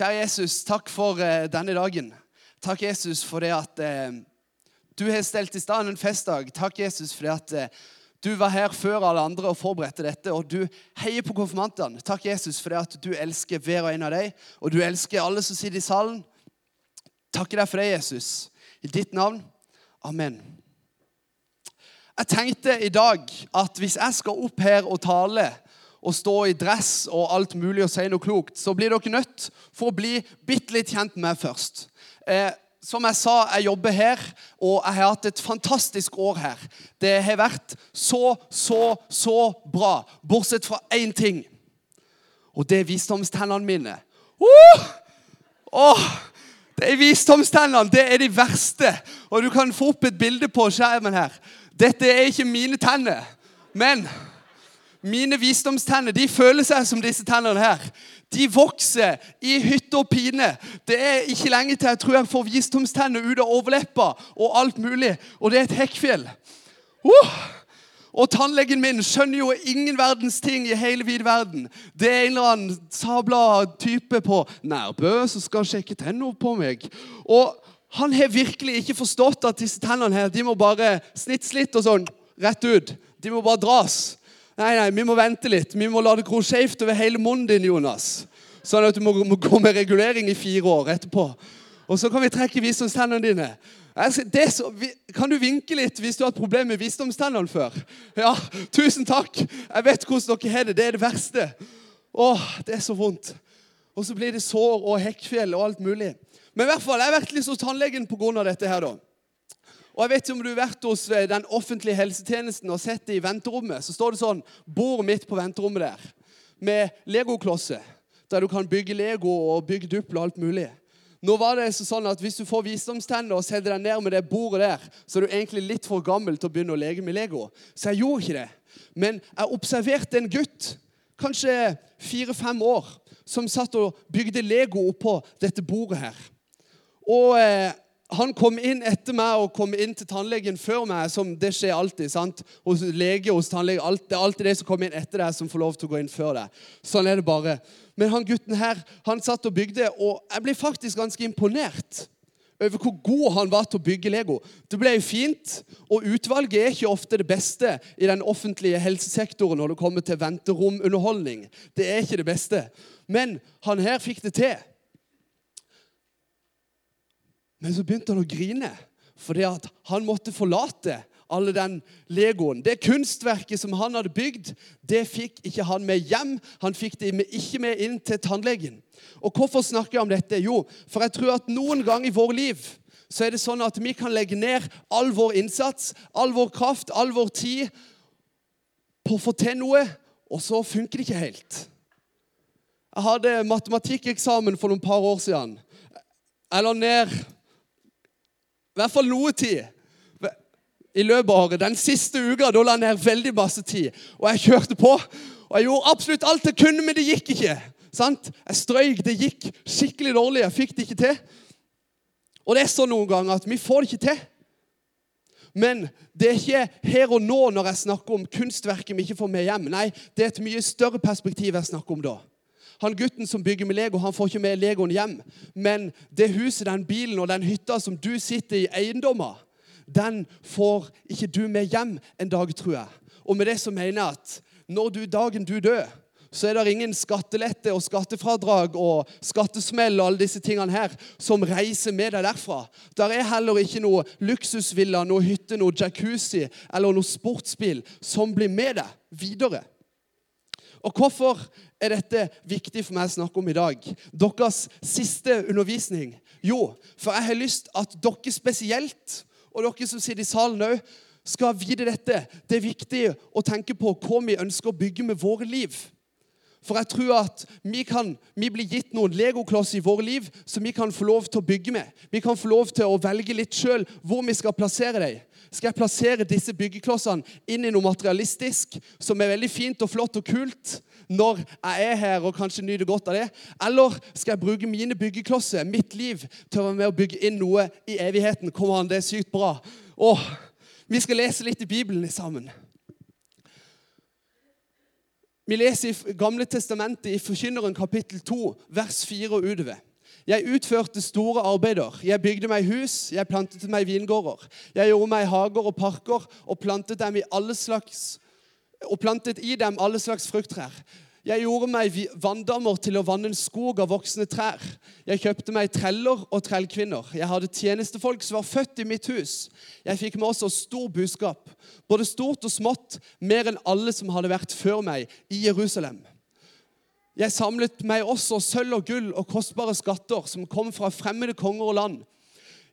Kjære Jesus, takk for eh, denne dagen. Takk, Jesus, for det at eh, du har stelt i stand en festdag. Takk, Jesus, for det at eh, du var her før alle andre og forberedte dette. Og du heier på konfirmantene. Takk, Jesus, for det at du elsker hver og en av dem. Og du elsker alle som sitter i salen. Takker deg for det, Jesus. I ditt navn. Amen. Jeg tenkte i dag at hvis jeg skal opp her og tale og stå i dress og alt mulig og si noe klokt, så blir dere nødt for å bli bitte litt kjent med meg først. Eh, som jeg sa, jeg jobber her, og jeg har hatt et fantastisk år her. Det har vært så, så, så bra, bortsett fra én ting. Og det er visdomstennene mine. Uh! Oh! Det er visdomstennene. Det er de verste. Og du kan få opp et bilde på skjermen her. Dette er ikke mine tenner, men mine visdomstenner de føler seg som disse tennene her. De vokser i hytte og pine. Det er ikke lenge til jeg tror jeg får visdomstenner ut av overleppa og alt mulig. Og det er et hekkfjell. Uh! Og tannlegen min skjønner jo ingen verdens ting i hele vid verden. Det er en eller annen sabla type på Nærbø som skal sjekke tennene på meg. Og han har virkelig ikke forstått at disse tennene her, de må bare snitts litt og sånn rett ut. De må bare dras. Nei, nei, vi må vente litt. Vi må la det gro skjevt over hele munnen din, Jonas. Sånn at du må, må, gå med regulering i fire år etterpå. Og så kan vi trekke visdomstennene dine. Så, kan du vinke litt hvis du har hatt problemer med visdomstennene før? Ja, tusen takk. Jeg vet hvordan dere har det. Det er det verste. Åh, det er så vondt. Og så blir det sår og hekkfjell og alt mulig. Men i hvert fall, jeg har vært litt hos tannlegen pga. dette. her da. Og jeg vet ikke om du har vært hos eh, den offentlige helsetjenesten og sett det i venterommet. Så står det sånn bord midt på venterommet der med legoklosser. Der du kan bygge Lego og bygge duppel og alt mulig. Nå var det sånn at Hvis du får visdomstenner og setter deg ned med det bordet der, så er du egentlig litt for gammel til å begynne å leke med Lego. Så jeg gjorde ikke det. Men jeg observerte en gutt, kanskje fire-fem år, som satt og bygde Lego oppå dette bordet her. Og eh, han kom inn etter meg og kom inn til tannlegen før meg, som det skjer alltid. sant? Hos lege, hos tannlege, alt, Det er alltid de som kommer inn etter deg, som får lov til å gå inn før deg. Sånn er det bare. Men han gutten her, han satt og bygde, og jeg ble faktisk ganske imponert over hvor god han var til å bygge Lego. Det ble jo fint, og utvalget er ikke ofte det beste i den offentlige helsesektoren når det kommer til venteromunderholdning. Det er ikke det beste. Men han her fikk det til. Men så begynte han å grine fordi at han måtte forlate alle den legoen. Det kunstverket som han hadde bygd, det fikk ikke han med hjem. Han fikk det ikke med inn til tannlegen. Og Hvorfor snakker jeg om dette? Jo, for jeg tror at noen gang i vår liv så er det sånn at vi kan legge ned all vår innsats, all vår kraft, all vår tid på å få til noe, og så funker det ikke helt. Jeg hadde matematikkeksamen for noen par år siden. Jeg la ned i hvert fall noe tid i løpet av året. Den siste uka da la jeg ned veldig masse tid. Og jeg kjørte på. Og jeg gjorde absolutt alt jeg kunne, men det gikk ikke. Sant? Jeg strøyk. Det gikk skikkelig dårlig. Jeg fikk det ikke til. Og det er sånn noen ganger at vi får det ikke til. Men det er ikke her og nå når jeg snakker om kunstverket vi ikke får med hjem. Nei, det er et mye større perspektiv jeg snakker om da. Han gutten som bygger med Lego, han får ikke med Legoen hjem. Men det huset, den bilen og den hytta som du sitter i eiendommer, den får ikke du med hjem en dag, tror jeg. Og med det så mener jeg at når du dagen du dør, så er det ingen skattelette og skattefradrag og skattesmell og alle disse tingene her som reiser med deg derfra. Der er heller ikke noe luksusvilla, noe hytte, noe jacuzzi eller noe sportsbil som blir med deg videre. Og hvorfor er dette viktig for meg å snakke om i dag? Deres siste undervisning? Jo, for jeg har lyst at dere spesielt, og dere som sitter i salen òg, skal vite dette. Det er viktig å tenke på hva vi ønsker å bygge med våre liv. For jeg tror at vi, kan, vi blir gitt noen legoklosser i våre liv som vi kan få lov til å bygge med. Vi kan få lov til å velge litt sjøl hvor vi skal plassere dem. Skal jeg plassere disse byggeklossene inn i noe materialistisk som er veldig fint og flott og kult når jeg er her og kanskje nyter godt av det? Eller skal jeg bruke mine byggeklosser, mitt liv, til å være med og bygge inn noe i evigheten? Kommer han, det er sykt bra. Åh, vi skal lese litt i Bibelen sammen. Vi leser i Gamle testamentet i Forkynneren kapittel 2, vers 4 og utover. Jeg utførte store arbeider. Jeg bygde meg hus, jeg plantet meg vingårder. Jeg gjorde meg hager og parker og plantet, i slags, og plantet i dem alle slags frukttrær. Jeg gjorde meg vanndammer til å vanne en skog av voksne trær. Jeg kjøpte meg treller og trellkvinner. Jeg hadde tjenestefolk som var født i mitt hus. Jeg fikk med også stor buskap, både stort og smått, mer enn alle som hadde vært før meg i Jerusalem. Jeg samlet meg også sølv og gull og kostbare skatter som kom fra fremmede konger og land.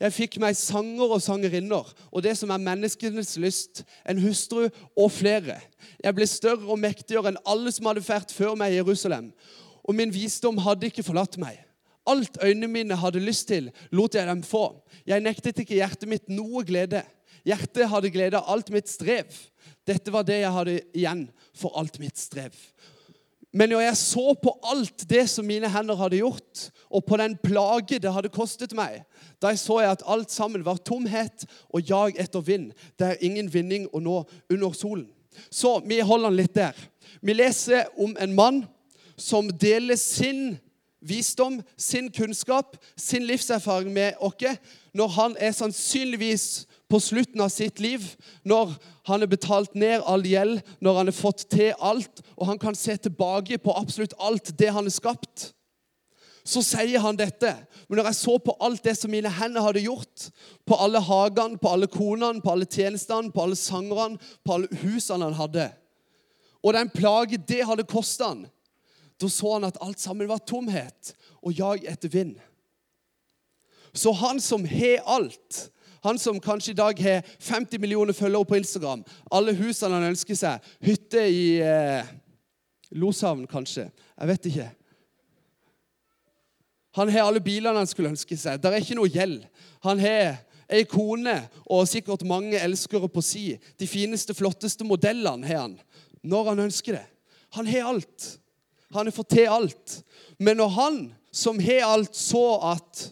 Jeg fikk meg sanger og sangerinner og det som er menneskenes lyst, en hustru og flere. Jeg ble større og mektigere enn alle som hadde fært før meg i Jerusalem. Og min visdom hadde ikke forlatt meg. Alt øynene mine hadde lyst til, lot jeg dem få. Jeg nektet ikke hjertet mitt noe glede. Hjertet hadde glede av alt mitt strev. Dette var det jeg hadde igjen for alt mitt strev. Men når jeg så på alt det som mine hender hadde gjort, og på den plage det hadde kostet meg, da så jeg at alt sammen var tomhet og jag etter vind. Det er ingen vinning å nå under solen. Så vi holder den litt der. Vi leser om en mann som deler sin visdom, sin kunnskap, sin livserfaring med oss når han er sannsynligvis på slutten av sitt liv, når han har betalt ned all gjeld, når han har fått til alt, og han kan se tilbake på absolutt alt det han har skapt. Så sier han dette. Men når jeg så på alt det som mine hender hadde gjort, på alle hagene, på alle konene, på alle tjenestene, på alle sangerne, på alle husene han hadde, og den plage det hadde kosta han, da så han at alt sammen var tomhet og jag etter vind. Så han som har alt, han som kanskje i dag har 50 millioner følgere på Instagram, alle husene han ønsker seg, hytte i eh, Loshavn kanskje, jeg vet ikke. Han har alle bilene han skulle ønske seg. Det er ikke noe gjeld. Han har ei kone og sikkert mange elskere på si. De fineste, flotteste modellene har han når han ønsker det. Han har alt. Han har fått til alt. Men når han som har alt, så at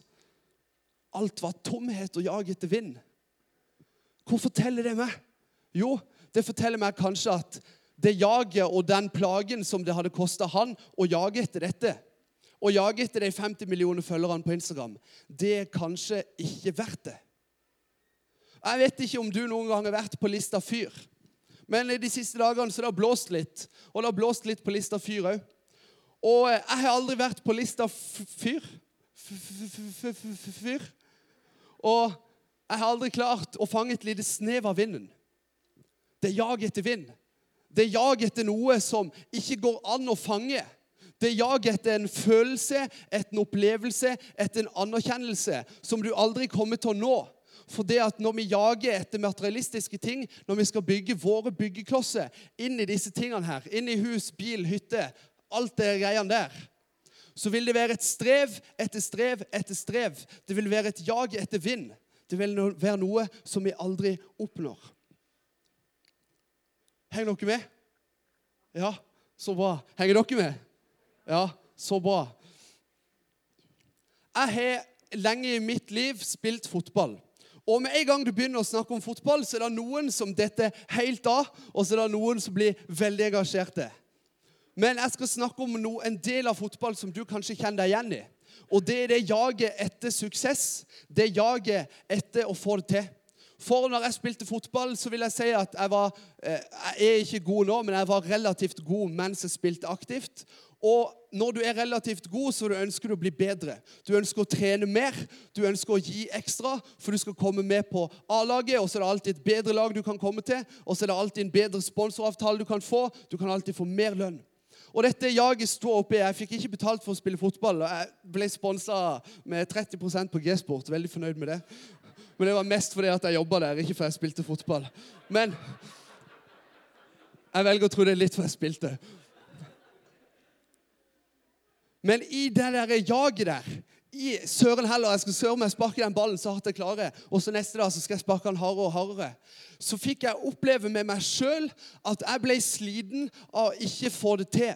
alt var tomhet og jag etter vind Hvor forteller det meg? Jo, det forteller meg kanskje at det jaget og den plagen som det hadde kosta han å jage etter dette, å jage etter de 50 millioner følgerne på Instagram, det er kanskje ikke verdt det. Jeg vet ikke om du noen gang har vært på Lista Fyr. Men de siste dagene så det har blåst litt. Og det har blåst litt på Lista Fyr òg. Og jeg har aldri vært på Lista Fyr. Fyr. Og jeg har aldri klart å fange et lite snev av vinden. Det er jag etter vind. Det er jag etter noe som ikke går an å fange. Det er jag etter en følelse, etter en opplevelse, etter en anerkjennelse som du aldri kommer til å nå. For det at når vi jager etter materialistiske ting, når vi skal bygge våre byggeklosser inn i disse tingene her, inn i hus, bil, hytte, alt det greiene der, så vil det være et strev etter strev etter strev. Det vil være et jag etter vind. Det vil være noe som vi aldri oppnår. Henger dere med? Ja, så bra. Henger dere med? Ja, så bra. Jeg har lenge i mitt liv spilt fotball. Og med en gang du begynner å snakke om fotball, så er det noen som detter helt av, og så er det noen som blir veldig engasjerte. Men jeg skal snakke om noe, en del av fotball som du kanskje kjenner deg igjen i. Og det er det jaget etter suksess. Det jaget etter å få det til. For når jeg spilte fotball, så vil jeg si at jeg var eh, Jeg er ikke god nå, men jeg var relativt god mens jeg spilte aktivt. Og når du er relativt god, så ønsker du å bli bedre. Du ønsker å trene mer, du ønsker å gi ekstra, for du skal komme med på A-laget. Og så er det alltid et bedre lag du kan komme til, og så er det alltid en bedre sponsoravtale du kan få. Du kan alltid få mer lønn. Og dette jaget sto oppi. Jeg fikk ikke betalt for å spille fotball. og Jeg ble sponsa med 30% på G-sport. Veldig fornøyd med det. Men det var mest fordi at jeg jobba der, ikke fordi jeg spilte fotball. Men jeg velger å tro det er litt fordi jeg spilte. Men i det der jaget der i Søren heller, jeg skal søren meg sparke den ballen så hardt jeg klarer, og så neste dag så skal jeg sparke den hardere og hardere. Så fikk jeg oppleve med meg sjøl at jeg ble sliten av å ikke få det til.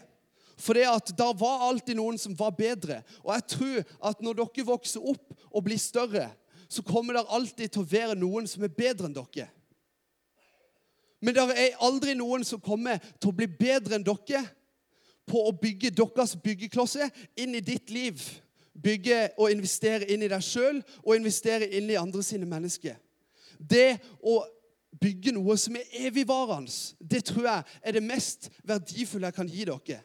For det at da var alltid noen som var bedre. Og jeg tror at når dere vokser opp og blir større, så kommer det alltid til å være noen som er bedre enn dere. Men det er aldri noen som kommer til å bli bedre enn dere på å bygge deres byggeklosser inn i ditt liv bygge og investere inn i deg sjøl og investere inn i andre sine mennesker. Det å bygge noe som er evigvarende, det tror jeg er det mest verdifulle jeg kan gi dere.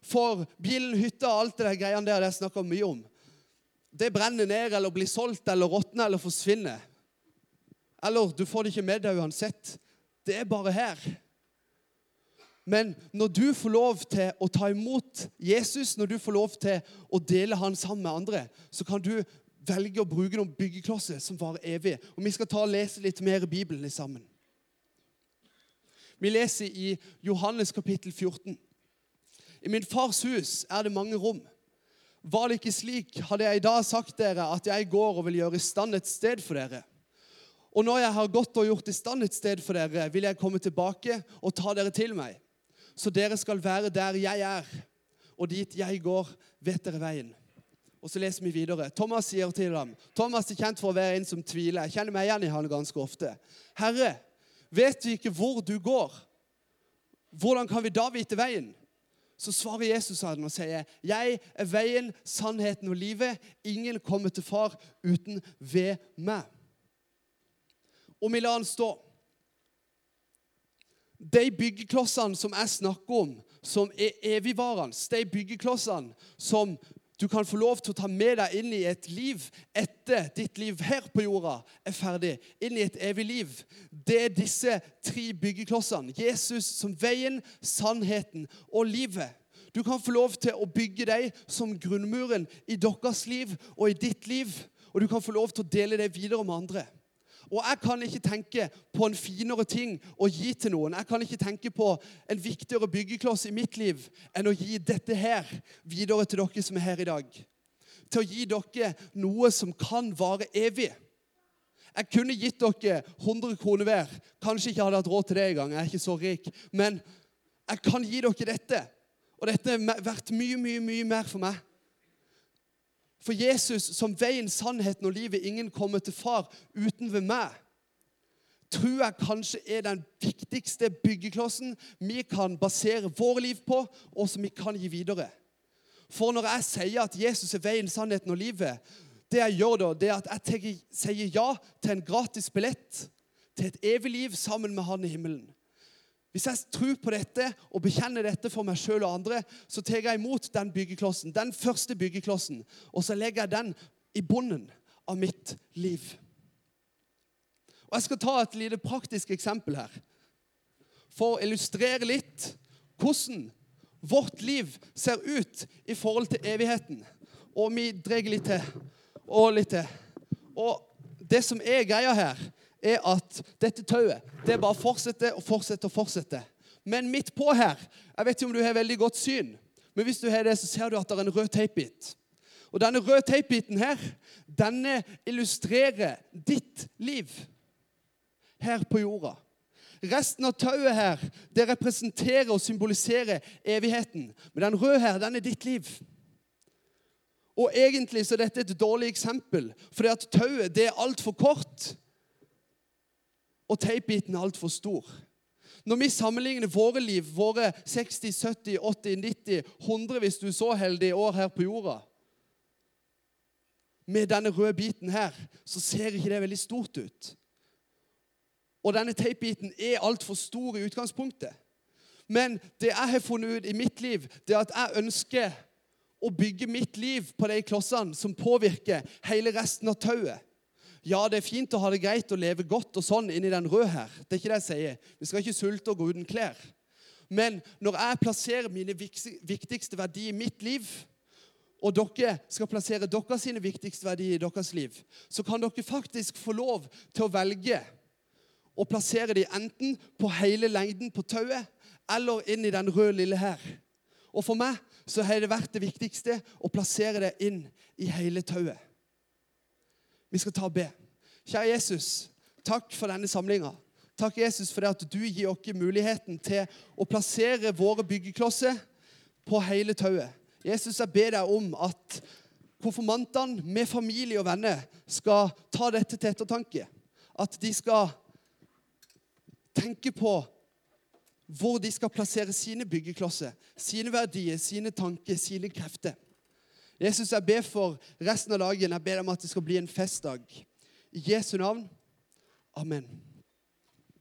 For bilen, hytta og alt det der greiene der det jeg snakker mye om, det brenner ned eller blir solgt eller råtner eller forsvinner. Eller du får det ikke med deg uansett. Det er bare her. Men når du får lov til å ta imot Jesus, når du får lov til å dele han sammen med andre, så kan du velge å bruke noen byggeklosser som varer evig. Og Vi skal ta og lese litt mer i Bibelen sammen. Vi leser i Johannes kapittel 14. I min fars hus er det mange rom. Var det ikke slik, hadde jeg i dag sagt dere at jeg går og vil gjøre i stand et sted for dere. Og når jeg har gått og gjort i stand et sted for dere, vil jeg komme tilbake og ta dere til meg. Så dere skal være der jeg er, og dit jeg går, vet dere veien. Og så leser vi videre. Thomas sier til ham Thomas er kjent for å være en som tviler. Jeg kjenner meg igjen i han ganske ofte. Herre, vet vi ikke hvor du går? Hvordan kan vi da vite veien? Så svarer Jesus han og sier, 'Jeg er veien, sannheten og livet. Ingen kommer til far uten ved meg.' Og vi lar han stå. De byggeklossene som jeg snakker om, som er evigvarende, de byggeklossene som du kan få lov til å ta med deg inn i et liv etter ditt liv her på jorda er ferdig, inn i et evig liv. Det er disse tre byggeklossene. Jesus som veien, sannheten og livet. Du kan få lov til å bygge deg som grunnmuren i deres liv og i ditt liv. Og du kan få lov til å dele det videre med andre. Og jeg kan ikke tenke på en finere ting å gi til noen. Jeg kan ikke tenke på en viktigere byggekloss i mitt liv enn å gi dette her videre til dere som er her i dag. Til å gi dere noe som kan vare evig. Jeg kunne gitt dere 100 kroner hver. Kanskje ikke hadde hatt råd til det engang. Jeg er ikke så rik. Men jeg kan gi dere dette. Og dette er verdt mye, mye, mye mer for meg. For Jesus som veien, sannheten og livet, ingen kommer til far uten ved meg, tror jeg kanskje er den viktigste byggeklossen vi kan basere våre liv på, og som vi kan gi videre. For når jeg sier at Jesus er veien, sannheten og livet, det jeg gjør da, det er at jeg sier ja til en gratis billett til et evig liv sammen med Han i himmelen. Hvis jeg tror på dette og bekjenner dette for meg sjøl og andre, så tar jeg imot den byggeklossen, den første byggeklossen, og så legger jeg den i bunnen av mitt liv. Og Jeg skal ta et lite praktisk eksempel her for å illustrere litt hvordan vårt liv ser ut i forhold til evigheten. Og vi drar litt til og litt til. Og det som er greia her, er at dette tauet det bare fortsetter og fortsetter og fortsetter. Men midt på her Jeg vet ikke om du har veldig godt syn, men hvis du har det, så ser du at det er en rød teipbit. Og denne røde teipbiten her, denne illustrerer ditt liv her på jorda. Resten av tauet her, det representerer og symboliserer evigheten. Men den røde her, den er ditt liv. Og egentlig så er dette et dårlig eksempel, fordi at tauet det er altfor kort og teipbiten er altfor stor. Når vi sammenligner våre liv, våre 60, 70, 80, 90, 100 hvis du er så heldig år her på jorda, med denne røde biten her, så ser ikke det veldig stort ut. Og denne teipbiten er altfor stor i utgangspunktet. Men det jeg har funnet ut i mitt liv, det er at jeg ønsker å bygge mitt liv på de klossene som påvirker hele resten av tauet. Ja, det er fint å ha det greit og leve godt og sånn inni den røde her. Det er ikke det jeg sier. Vi skal ikke sulte og gå uten klær. Men når jeg plasserer mine viktigste verdier i mitt liv, og dere skal plassere deres viktigste verdier i deres liv, så kan dere faktisk få lov til å velge å plassere dem enten på hele lengden på tauet eller inn i den røde lille her. Og for meg så har det vært det viktigste å plassere det inn i hele tauet. Vi skal ta og be. Kjære Jesus, takk for denne samlinga. Takk, Jesus, for det at du gir oss muligheten til å plassere våre byggeklosser på hele tauet. Jesus, jeg ber deg om at konfirmantene med familie og venner skal ta dette til ettertanke. At de skal tenke på hvor de skal plassere sine byggeklosser, sine verdier, sine tanker, sine krefter. Jesus, jeg ber for resten av dagen. Jeg ber om at det skal bli en festdag. I Jesu navn. Amen.